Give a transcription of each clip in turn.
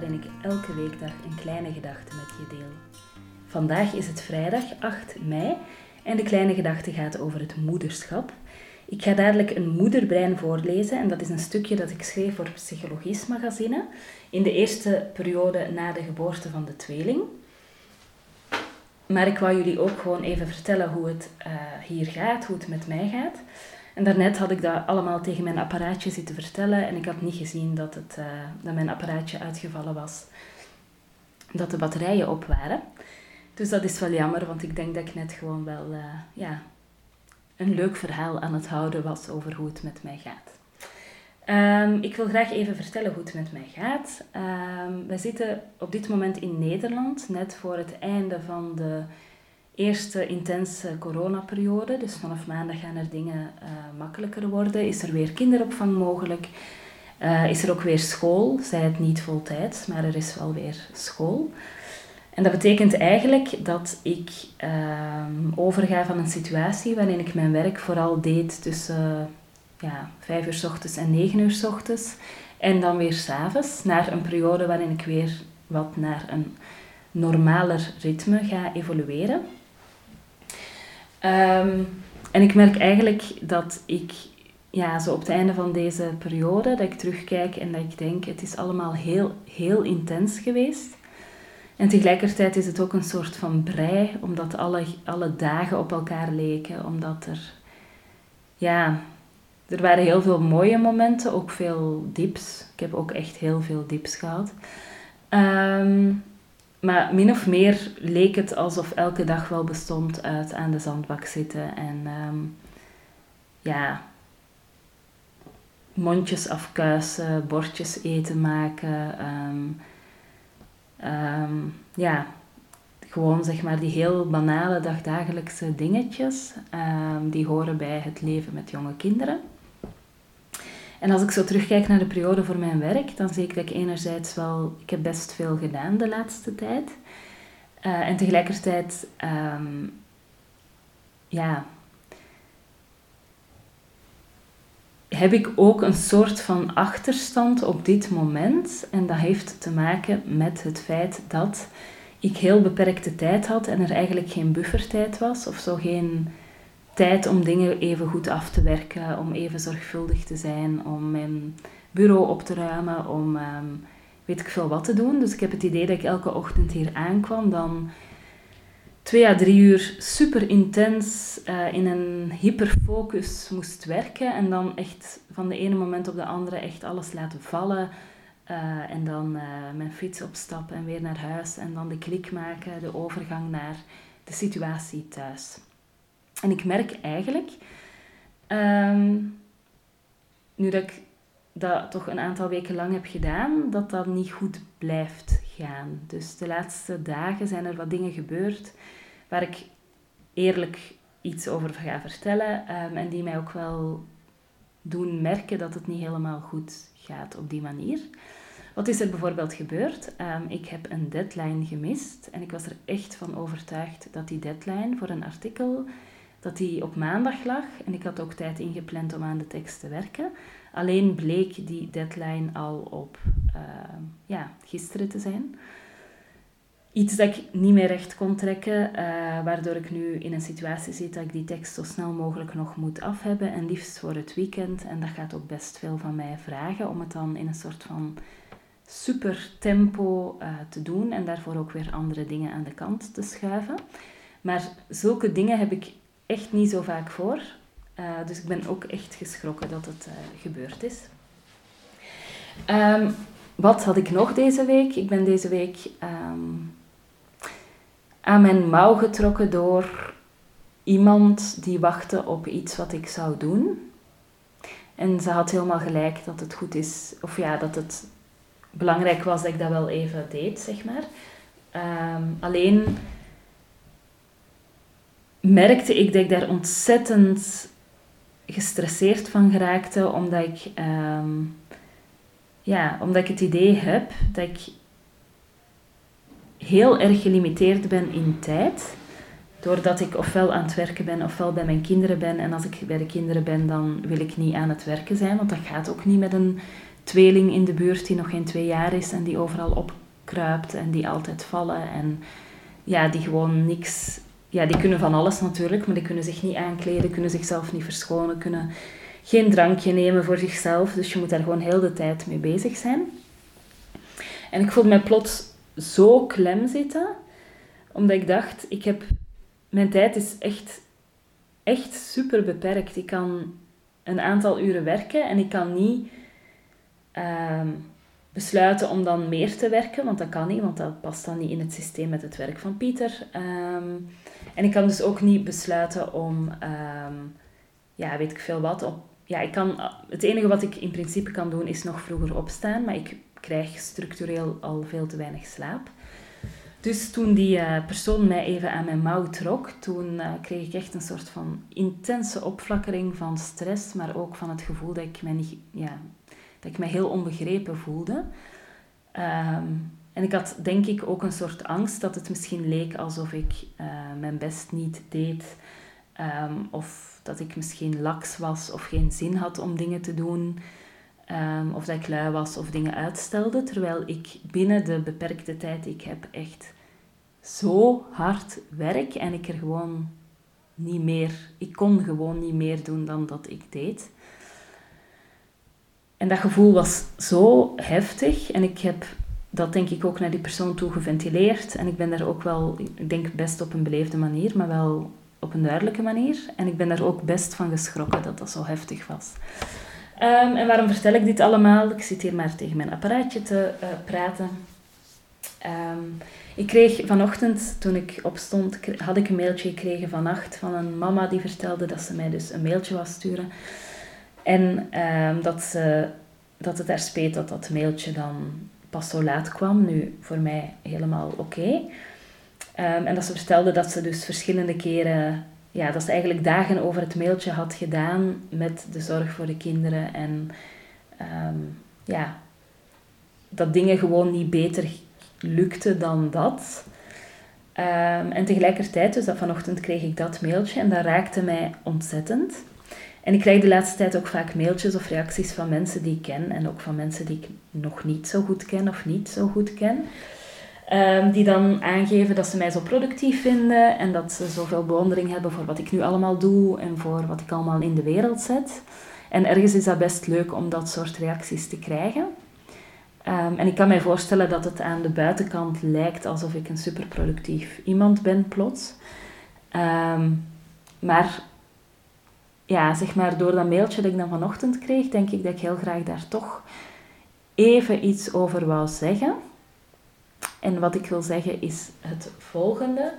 waarin ik elke weekdag een kleine gedachte met je deel. Vandaag is het vrijdag 8 mei en de kleine gedachte gaat over het moederschap. Ik ga dadelijk een moederbrein voorlezen en dat is een stukje dat ik schreef voor Psychologisch Magazine in de eerste periode na de geboorte van de tweeling. Maar ik wou jullie ook gewoon even vertellen hoe het uh, hier gaat, hoe het met mij gaat. En daarnet had ik dat allemaal tegen mijn apparaatje zitten vertellen en ik had niet gezien dat, het, uh, dat mijn apparaatje uitgevallen was. Dat de batterijen op waren. Dus dat is wel jammer, want ik denk dat ik net gewoon wel uh, ja, een leuk verhaal aan het houden was over hoe het met mij gaat. Um, ik wil graag even vertellen hoe het met mij gaat. Um, wij zitten op dit moment in Nederland, net voor het einde van de eerste intense coronaperiode. Dus vanaf maandag gaan er dingen uh, makkelijker worden. Is er weer kinderopvang mogelijk? Uh, is er ook weer school? Zij het niet voltijds, maar er is wel weer school. En dat betekent eigenlijk dat ik uh, overga van een situatie waarin ik mijn werk vooral deed tussen ja, vijf uur s ochtends en negen uur s ochtends. En dan weer s'avonds, naar een periode waarin ik weer wat naar een normaler ritme ga evolueren. Um, en ik merk eigenlijk dat ik ja, zo op het einde van deze periode, dat ik terugkijk en dat ik denk, het is allemaal heel, heel intens geweest. En tegelijkertijd is het ook een soort van brei, omdat alle, alle dagen op elkaar leken, omdat er, ja, er waren heel veel mooie momenten, ook veel dips. Ik heb ook echt heel veel dips gehad. Um, maar min of meer leek het alsof elke dag wel bestond uit aan de zandbak zitten en um, ja, mondjes afkuisen, bordjes eten maken. Um, um, ja, gewoon zeg maar die heel banale dagdagelijkse dingetjes, die horen bij het leven met jonge kinderen. En als ik zo terugkijk naar de periode voor mijn werk, dan zie ik dat ik enerzijds wel, ik heb best veel gedaan de laatste tijd. Uh, en tegelijkertijd, um, ja, heb ik ook een soort van achterstand op dit moment. En dat heeft te maken met het feit dat ik heel beperkte tijd had en er eigenlijk geen buffertijd was of zo geen tijd om dingen even goed af te werken, om even zorgvuldig te zijn, om mijn bureau op te ruimen, om um, weet ik veel wat te doen. Dus ik heb het idee dat ik elke ochtend hier aankwam, dan twee à drie uur super intens uh, in een hyperfocus moest werken en dan echt van de ene moment op de andere echt alles laten vallen. Uh, en dan uh, mijn fiets opstappen en weer naar huis en dan de klik maken, de overgang naar de situatie thuis. En ik merk eigenlijk, um, nu dat ik dat toch een aantal weken lang heb gedaan, dat dat niet goed blijft gaan. Dus de laatste dagen zijn er wat dingen gebeurd waar ik eerlijk iets over ga vertellen um, en die mij ook wel doen merken dat het niet helemaal goed gaat op die manier. Wat is er bijvoorbeeld gebeurd? Um, ik heb een deadline gemist en ik was er echt van overtuigd dat die deadline voor een artikel dat die op maandag lag en ik had ook tijd ingepland om aan de tekst te werken. Alleen bleek die deadline al op uh, ja, gisteren te zijn. Iets dat ik niet meer recht kon trekken, uh, waardoor ik nu in een situatie zit dat ik die tekst zo snel mogelijk nog moet af hebben en liefst voor het weekend. En dat gaat ook best veel van mij vragen om het dan in een soort van super tempo uh, te doen en daarvoor ook weer andere dingen aan de kant te schuiven. Maar zulke dingen heb ik echt niet zo vaak voor. Uh, dus ik ben ook echt geschrokken dat het uh, gebeurd is. Um, wat had ik nog deze week? Ik ben deze week um, aan mijn mouw getrokken door iemand die wachtte op iets wat ik zou doen. En ze had helemaal gelijk dat het goed is, of ja, dat het belangrijk was dat ik dat wel even deed, zeg maar. Um, alleen merkte ik dat ik daar ontzettend gestresseerd van geraakte, omdat ik, um, ja, omdat ik het idee heb dat ik heel erg gelimiteerd ben in tijd. Doordat ik ofwel aan het werken ben ofwel bij mijn kinderen ben. En als ik bij de kinderen ben, dan wil ik niet aan het werken zijn, want dat gaat ook niet met een tweeling in de buurt die nog geen twee jaar is en die overal opkruipt en die altijd vallen. En ja, die gewoon niks... Ja, die kunnen van alles natuurlijk, maar die kunnen zich niet aankleden, kunnen zichzelf niet verschonen, kunnen geen drankje nemen voor zichzelf. Dus je moet daar gewoon heel de tijd mee bezig zijn. En ik voelde mij plots zo klem zitten, omdat ik dacht, ik heb, mijn tijd is echt, echt super beperkt. Ik kan een aantal uren werken en ik kan niet ehm, besluiten om dan meer te werken, want dat kan niet, want dat past dan niet in het systeem met het werk van Pieter. Ehm, en ik kan dus ook niet besluiten om, ehm, ja, weet ik veel wat, op, ja, ik kan, het enige wat ik in principe kan doen is nog vroeger opstaan, maar ik krijg structureel al veel te weinig slaap. Dus toen die uh, persoon mij even aan mijn mouw trok, toen uh, kreeg ik echt een soort van intense opflakkering van stress, maar ook van het gevoel dat ik me, niet, ja, dat ik me heel onbegrepen voelde. Um, en ik had denk ik ook een soort angst dat het misschien leek alsof ik uh, mijn best niet deed. Um, of dat ik misschien laks was of geen zin had om dingen te doen. Um, of dat ik lui was of dingen uitstelde. Terwijl ik binnen de beperkte tijd ik heb echt zo hard werk en ik er gewoon niet meer, ik kon gewoon niet meer doen dan dat ik deed. En dat gevoel was zo heftig en ik heb dat denk ik ook naar die persoon toe geventileerd. En ik ben daar ook wel, ik denk best op een beleefde manier, maar wel op een duidelijke manier. En ik ben daar ook best van geschrokken dat dat zo heftig was. Um, en waarom vertel ik dit allemaal? Ik zit hier maar tegen mijn apparaatje te uh, praten. Um, ik kreeg vanochtend, toen ik opstond, had ik een mailtje gekregen vannacht van een mama die vertelde dat ze mij dus een mailtje was sturen. En um, dat, ze, dat het haar speet dat dat mailtje dan pas zo laat kwam. Nu, voor mij helemaal oké. Um, en dat ze vertelde dat ze dus verschillende keren, ja, dat ze eigenlijk dagen over het mailtje had gedaan met de zorg voor de kinderen. En um, ja, dat dingen gewoon niet beter lukte dan dat. Um, en tegelijkertijd, dus dat vanochtend kreeg ik dat mailtje en dat raakte mij ontzettend. En ik krijg de laatste tijd ook vaak mailtjes of reacties van mensen die ik ken en ook van mensen die ik nog niet zo goed ken of niet zo goed ken. Um, die dan aangeven dat ze mij zo productief vinden en dat ze zoveel bewondering hebben voor wat ik nu allemaal doe en voor wat ik allemaal in de wereld zet. En ergens is dat best leuk om dat soort reacties te krijgen. Um, en ik kan mij voorstellen dat het aan de buitenkant lijkt alsof ik een superproductief iemand ben plots. Um, maar ja, zeg maar door dat mailtje dat ik dan vanochtend kreeg, denk ik dat ik heel graag daar toch even iets over wou zeggen. En wat ik wil zeggen is het volgende.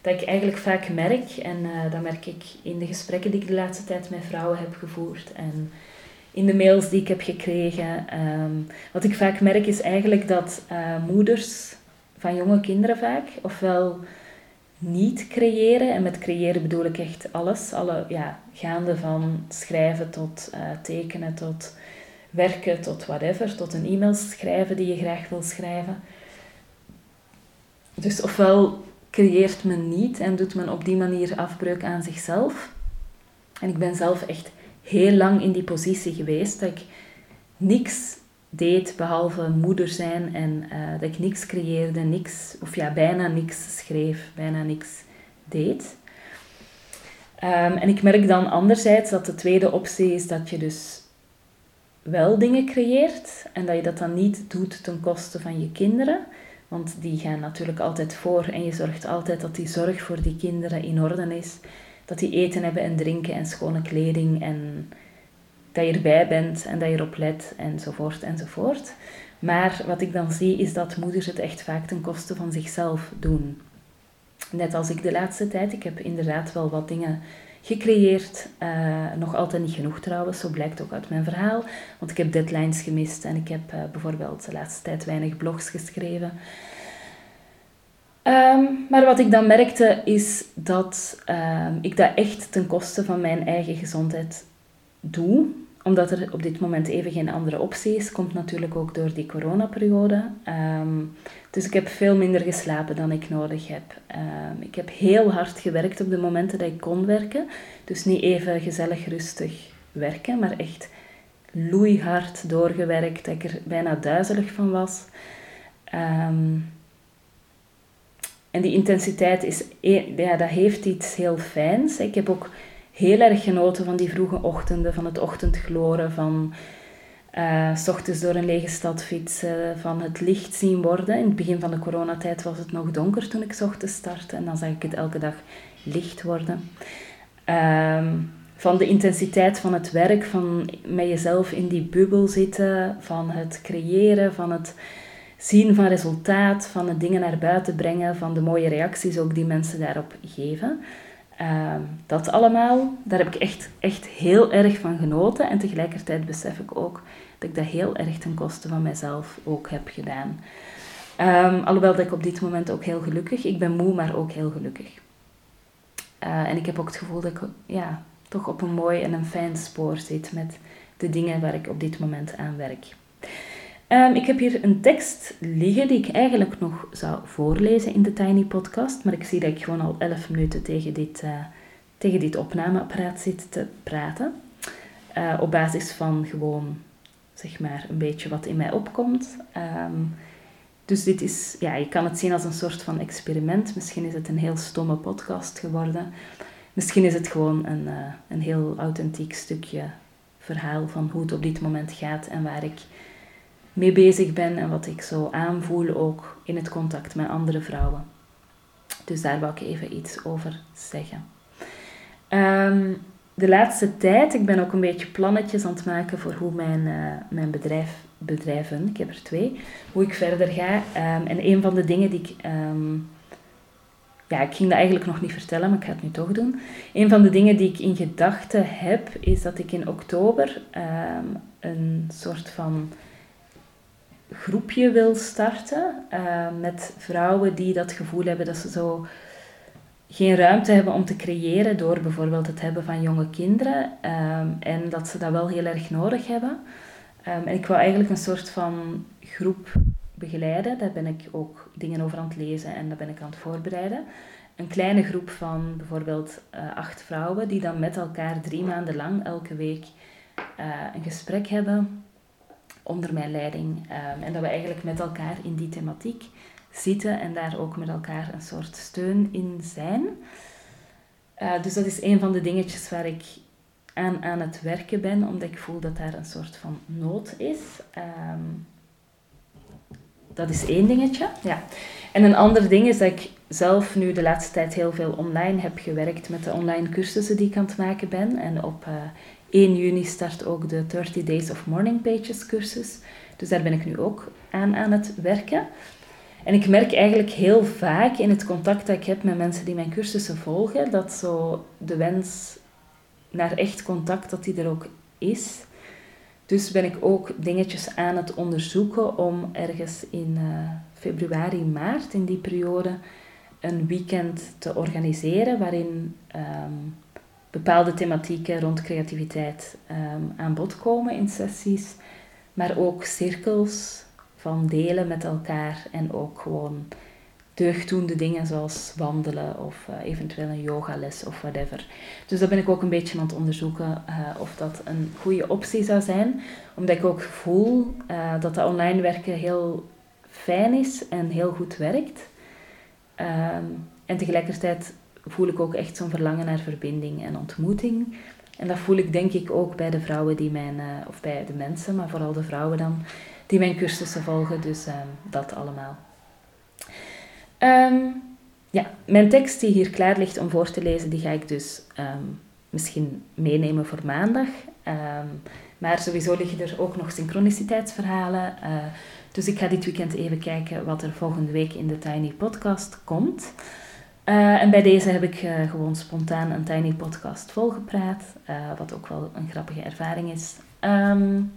Dat ik eigenlijk vaak merk, en uh, dat merk ik in de gesprekken die ik de laatste tijd met vrouwen heb gevoerd en in de mails die ik heb gekregen. Um, wat ik vaak merk is eigenlijk dat uh, moeders van jonge kinderen vaak, ofwel niet creëren, en met creëren bedoel ik echt alles, alle, ja, gaande van schrijven tot uh, tekenen, tot werken, tot whatever, tot een e-mail schrijven die je graag wil schrijven. Dus ofwel creëert men niet en doet men op die manier afbreuk aan zichzelf. En ik ben zelf echt heel lang in die positie geweest dat ik niks deed behalve moeder zijn en uh, dat ik niks creëerde, niks, of ja, bijna niks schreef, bijna niks deed. Um, en ik merk dan anderzijds dat de tweede optie is dat je dus wel dingen creëert en dat je dat dan niet doet ten koste van je kinderen. Want die gaan natuurlijk altijd voor en je zorgt altijd dat die zorg voor die kinderen in orde is. Dat die eten hebben en drinken en schone kleding en dat je erbij bent en dat je erop let enzovoort enzovoort. Maar wat ik dan zie is dat moeders het echt vaak ten koste van zichzelf doen. Net als ik de laatste tijd. Ik heb inderdaad wel wat dingen gecreëerd. Uh, nog altijd niet genoeg trouwens, zo blijkt ook uit mijn verhaal. Want ik heb deadlines gemist en ik heb uh, bijvoorbeeld de laatste tijd weinig blogs geschreven. Um, maar wat ik dan merkte is dat um, ik dat echt ten koste van mijn eigen gezondheid doe. Omdat er op dit moment even geen andere optie is. Komt natuurlijk ook door die coronaperiode. Um, dus ik heb veel minder geslapen dan ik nodig heb. Um, ik heb heel hard gewerkt op de momenten dat ik kon werken. Dus niet even gezellig rustig werken, maar echt loeihard doorgewerkt, dat ik er bijna duizelig van was. Ehm, en die intensiteit is, e- ja, dat heeft iets heel fijns. Ik heb ook heel erg genoten van die vroege ochtenden, van het ochtendgloren, van uh, s ochtends door een lege stad fietsen, van het licht zien worden. In het begin van de coronatijd was het nog donker toen ik s ochtends startte en dan zag ik het elke dag licht worden. Ehm, van de intensiteit van het werk, van met jezelf in die bubbel zitten, van het creëren, van het zien van resultaat, van het dingen naar buiten brengen, van de mooie reacties ook die mensen daarop geven. Ehm, dat allemaal, daar heb ik echt, echt heel erg van genoten. En tegelijkertijd besef ik ook dat ik dat heel erg ten koste van mezelf ook heb gedaan. Um, alhoewel dat ik op dit moment ook heel gelukkig, ik ben moe, maar ook heel gelukkig. Uh, en ik heb ook het gevoel dat ik ja, toch op een mooi en een fijn spoor zit met de dingen waar ik op dit moment aan werk. Um, ik heb hier een tekst liggen die ik eigenlijk nog zou voorlezen in de Tiny Podcast, maar ik zie dat ik gewoon al 11 minuten tegen dit, uh, tegen dit opnameapparaat zit te praten. Uh, op basis van gewoon, zeg maar, een beetje wat in mij opkomt. Um, dus dit is, ja, je kan het zien als een soort van experiment. Misschien is het een heel stomme podcast geworden. Misschien is het gewoon een, uh, een heel authentiek stukje verhaal van hoe het op dit moment gaat en waar ik mee bezig ben en wat ik zo aanvoel ook in het contact met andere vrouwen. Dus daar wil ik even iets over zeggen. Um, de laatste tijd, ik ben ook een beetje plannetjes aan het maken voor hoe mijn, uh, mijn bedrijf, bedrijven, ik heb er twee, hoe ik verder ga. Um, en een van de dingen die ik, um, ja, ik ging dat eigenlijk nog niet vertellen, maar ik ga het nu toch doen. Een van de dingen die ik in gedachten heb, is dat ik in oktober een soort van groepje wil starten uh, met vrouwen die dat gevoel hebben dat ze zo geen ruimte hebben om te creëren door bijvoorbeeld het hebben van jonge kinderen um, en dat ze dat wel heel erg nodig hebben. Um, en ik wil eigenlijk een soort van groep begeleiden. Daar ben ik ook dingen over aan het lezen en daar ben ik aan het voorbereiden. Een kleine groep van bijvoorbeeld uh, acht vrouwen die dan met elkaar drie maanden lang elke week uh, een gesprek hebben onder mijn leiding. Um, en dat we eigenlijk met elkaar in die thematiek zitten en daar ook met elkaar een soort steun in zijn. Uh, dus dat is een van de dingetjes waar ik aan, aan het werken ben, omdat ik voel dat daar een soort van nood is. Um, dat is één dingetje. Ja. En een ander ding is dat ik zelf nu de laatste tijd heel veel online heb gewerkt met de online cursussen die ik aan het maken ben. En op uh, 1 juni start ook de 30 Days of Morning Pages cursus. Dus daar ben ik nu ook aan aan het werken. En ik merk eigenlijk heel vaak in het contact dat ik heb met mensen die mijn cursussen volgen, dat zo de wens naar echt contact, dat die er ook is. Dus ben ik ook dingetjes aan het onderzoeken om ergens in uh, februari, maart, in die periode, een weekend te organiseren waarin um, bepaalde thematieken rond creativiteit um, aan bod komen in sessies, maar ook cirkels van delen met elkaar en ook gewoon deugddoende dingen zoals wandelen of uh, eventueel een yogales of whatever. Dus dat ben ik ook een beetje aan het onderzoeken uh, of dat een goede optie zou zijn, omdat ik ook voel uh, dat dat online werken heel fijn is en heel goed werkt. Um, en tegelijkertijd voel ik ook echt zo'n verlangen naar verbinding en ontmoeting. En dat voel ik denk ik ook bij de vrouwen die mijn, uh, of bij de mensen, maar vooral de vrouwen dan, die mijn cursussen volgen. Dus uh, dat allemaal. Um, ja, mijn tekst die hier klaar ligt om voor te lezen, die ga ik dus um, misschien meenemen voor maandag. Maar sowieso liggen er ook nog synchroniciteitsverhalen. Uh, dus ik ga dit weekend even kijken wat er volgende week in de Tiny Podcast komt. Uh, en bij deze heb ik uh, gewoon spontaan een tiny podcast volgepraat, uh, wat ook wel een grappige ervaring is. Um,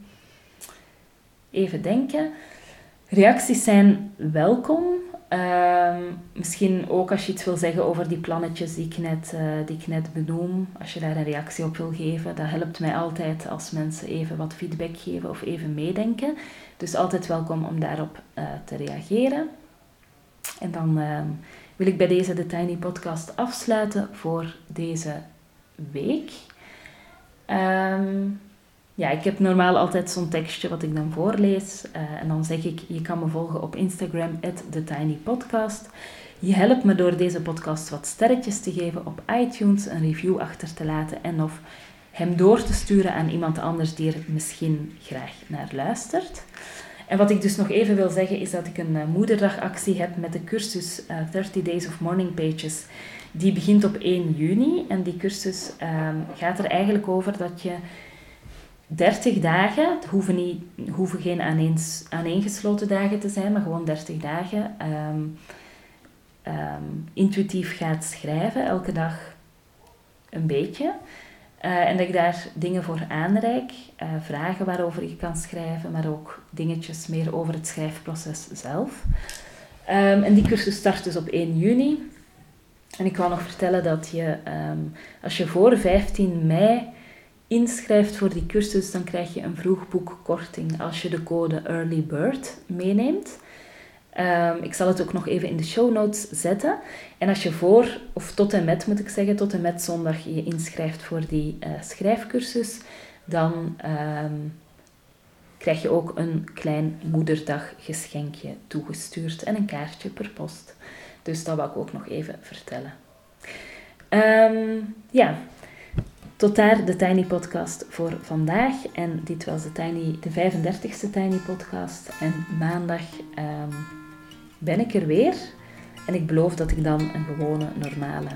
even denken. Reacties zijn welkom. Um, misschien ook als je iets wil zeggen over die plannetjes die ik, net, die ik net benoem. Als je daar een reactie op wil geven. Dat helpt mij altijd als mensen even wat feedback geven of even meedenken. Dus altijd welkom om daarop te reageren. En dan wil ik bij deze de Tiny Podcast afsluiten voor deze week. Um, ja, ik heb normaal altijd zo'n tekstje wat ik dan voorlees. Uh, en dan zeg ik, je kan me volgen op Instagram, TheTinyPodcast. Je helpt me door deze podcast wat sterretjes te geven op iTunes, een review achter te laten en of hem door te sturen aan iemand anders die er misschien graag naar luistert. En wat ik dus nog even wil zeggen is dat ik een uh, moederdagactie heb met de cursus uh, eh, 30 Days of Morning Pages. Die begint op 1 juni en die cursus um, gaat er eigenlijk over dat je 30 dagen, het hoeven, niet, hoeven geen aaneengesloten dagen te zijn, maar gewoon 30 dagen, um, um, intuïtief gaat schrijven, elke dag een beetje. Uh, en dat ik daar dingen voor aanreik, uh, vragen waarover je kan schrijven, maar ook dingetjes meer over het schrijfproces zelf. Um, en die cursus start dus op 1 juni. En ik wil nog vertellen dat je, um, als je voor 15 mei inschrijft voor die cursus, dan krijg je een vroegboekkorting als je de code Early Bird meeneemt. Um, ik zal het ook nog even in de show notes zetten. En als je voor, of tot en met moet ik zeggen, tot en met zondag je inschrijft voor die uh, schrijfcursus, dan um, krijg je ook een klein moederdaggeschenkje toegestuurd en een kaartje per post. Dus dat wil ik ook nog even vertellen. Um, ja, tot daar de Tiny Podcast voor vandaag. En dit was de, Tiny, de 35ste Tiny Podcast. En maandag ben ik er weer. En ik beloof dat ik dan een gewone, normale,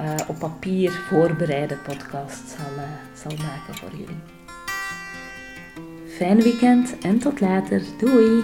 uh, op papier voorbereide podcast zal, uh, zal maken voor jullie. Fijn weekend en tot later. Doei!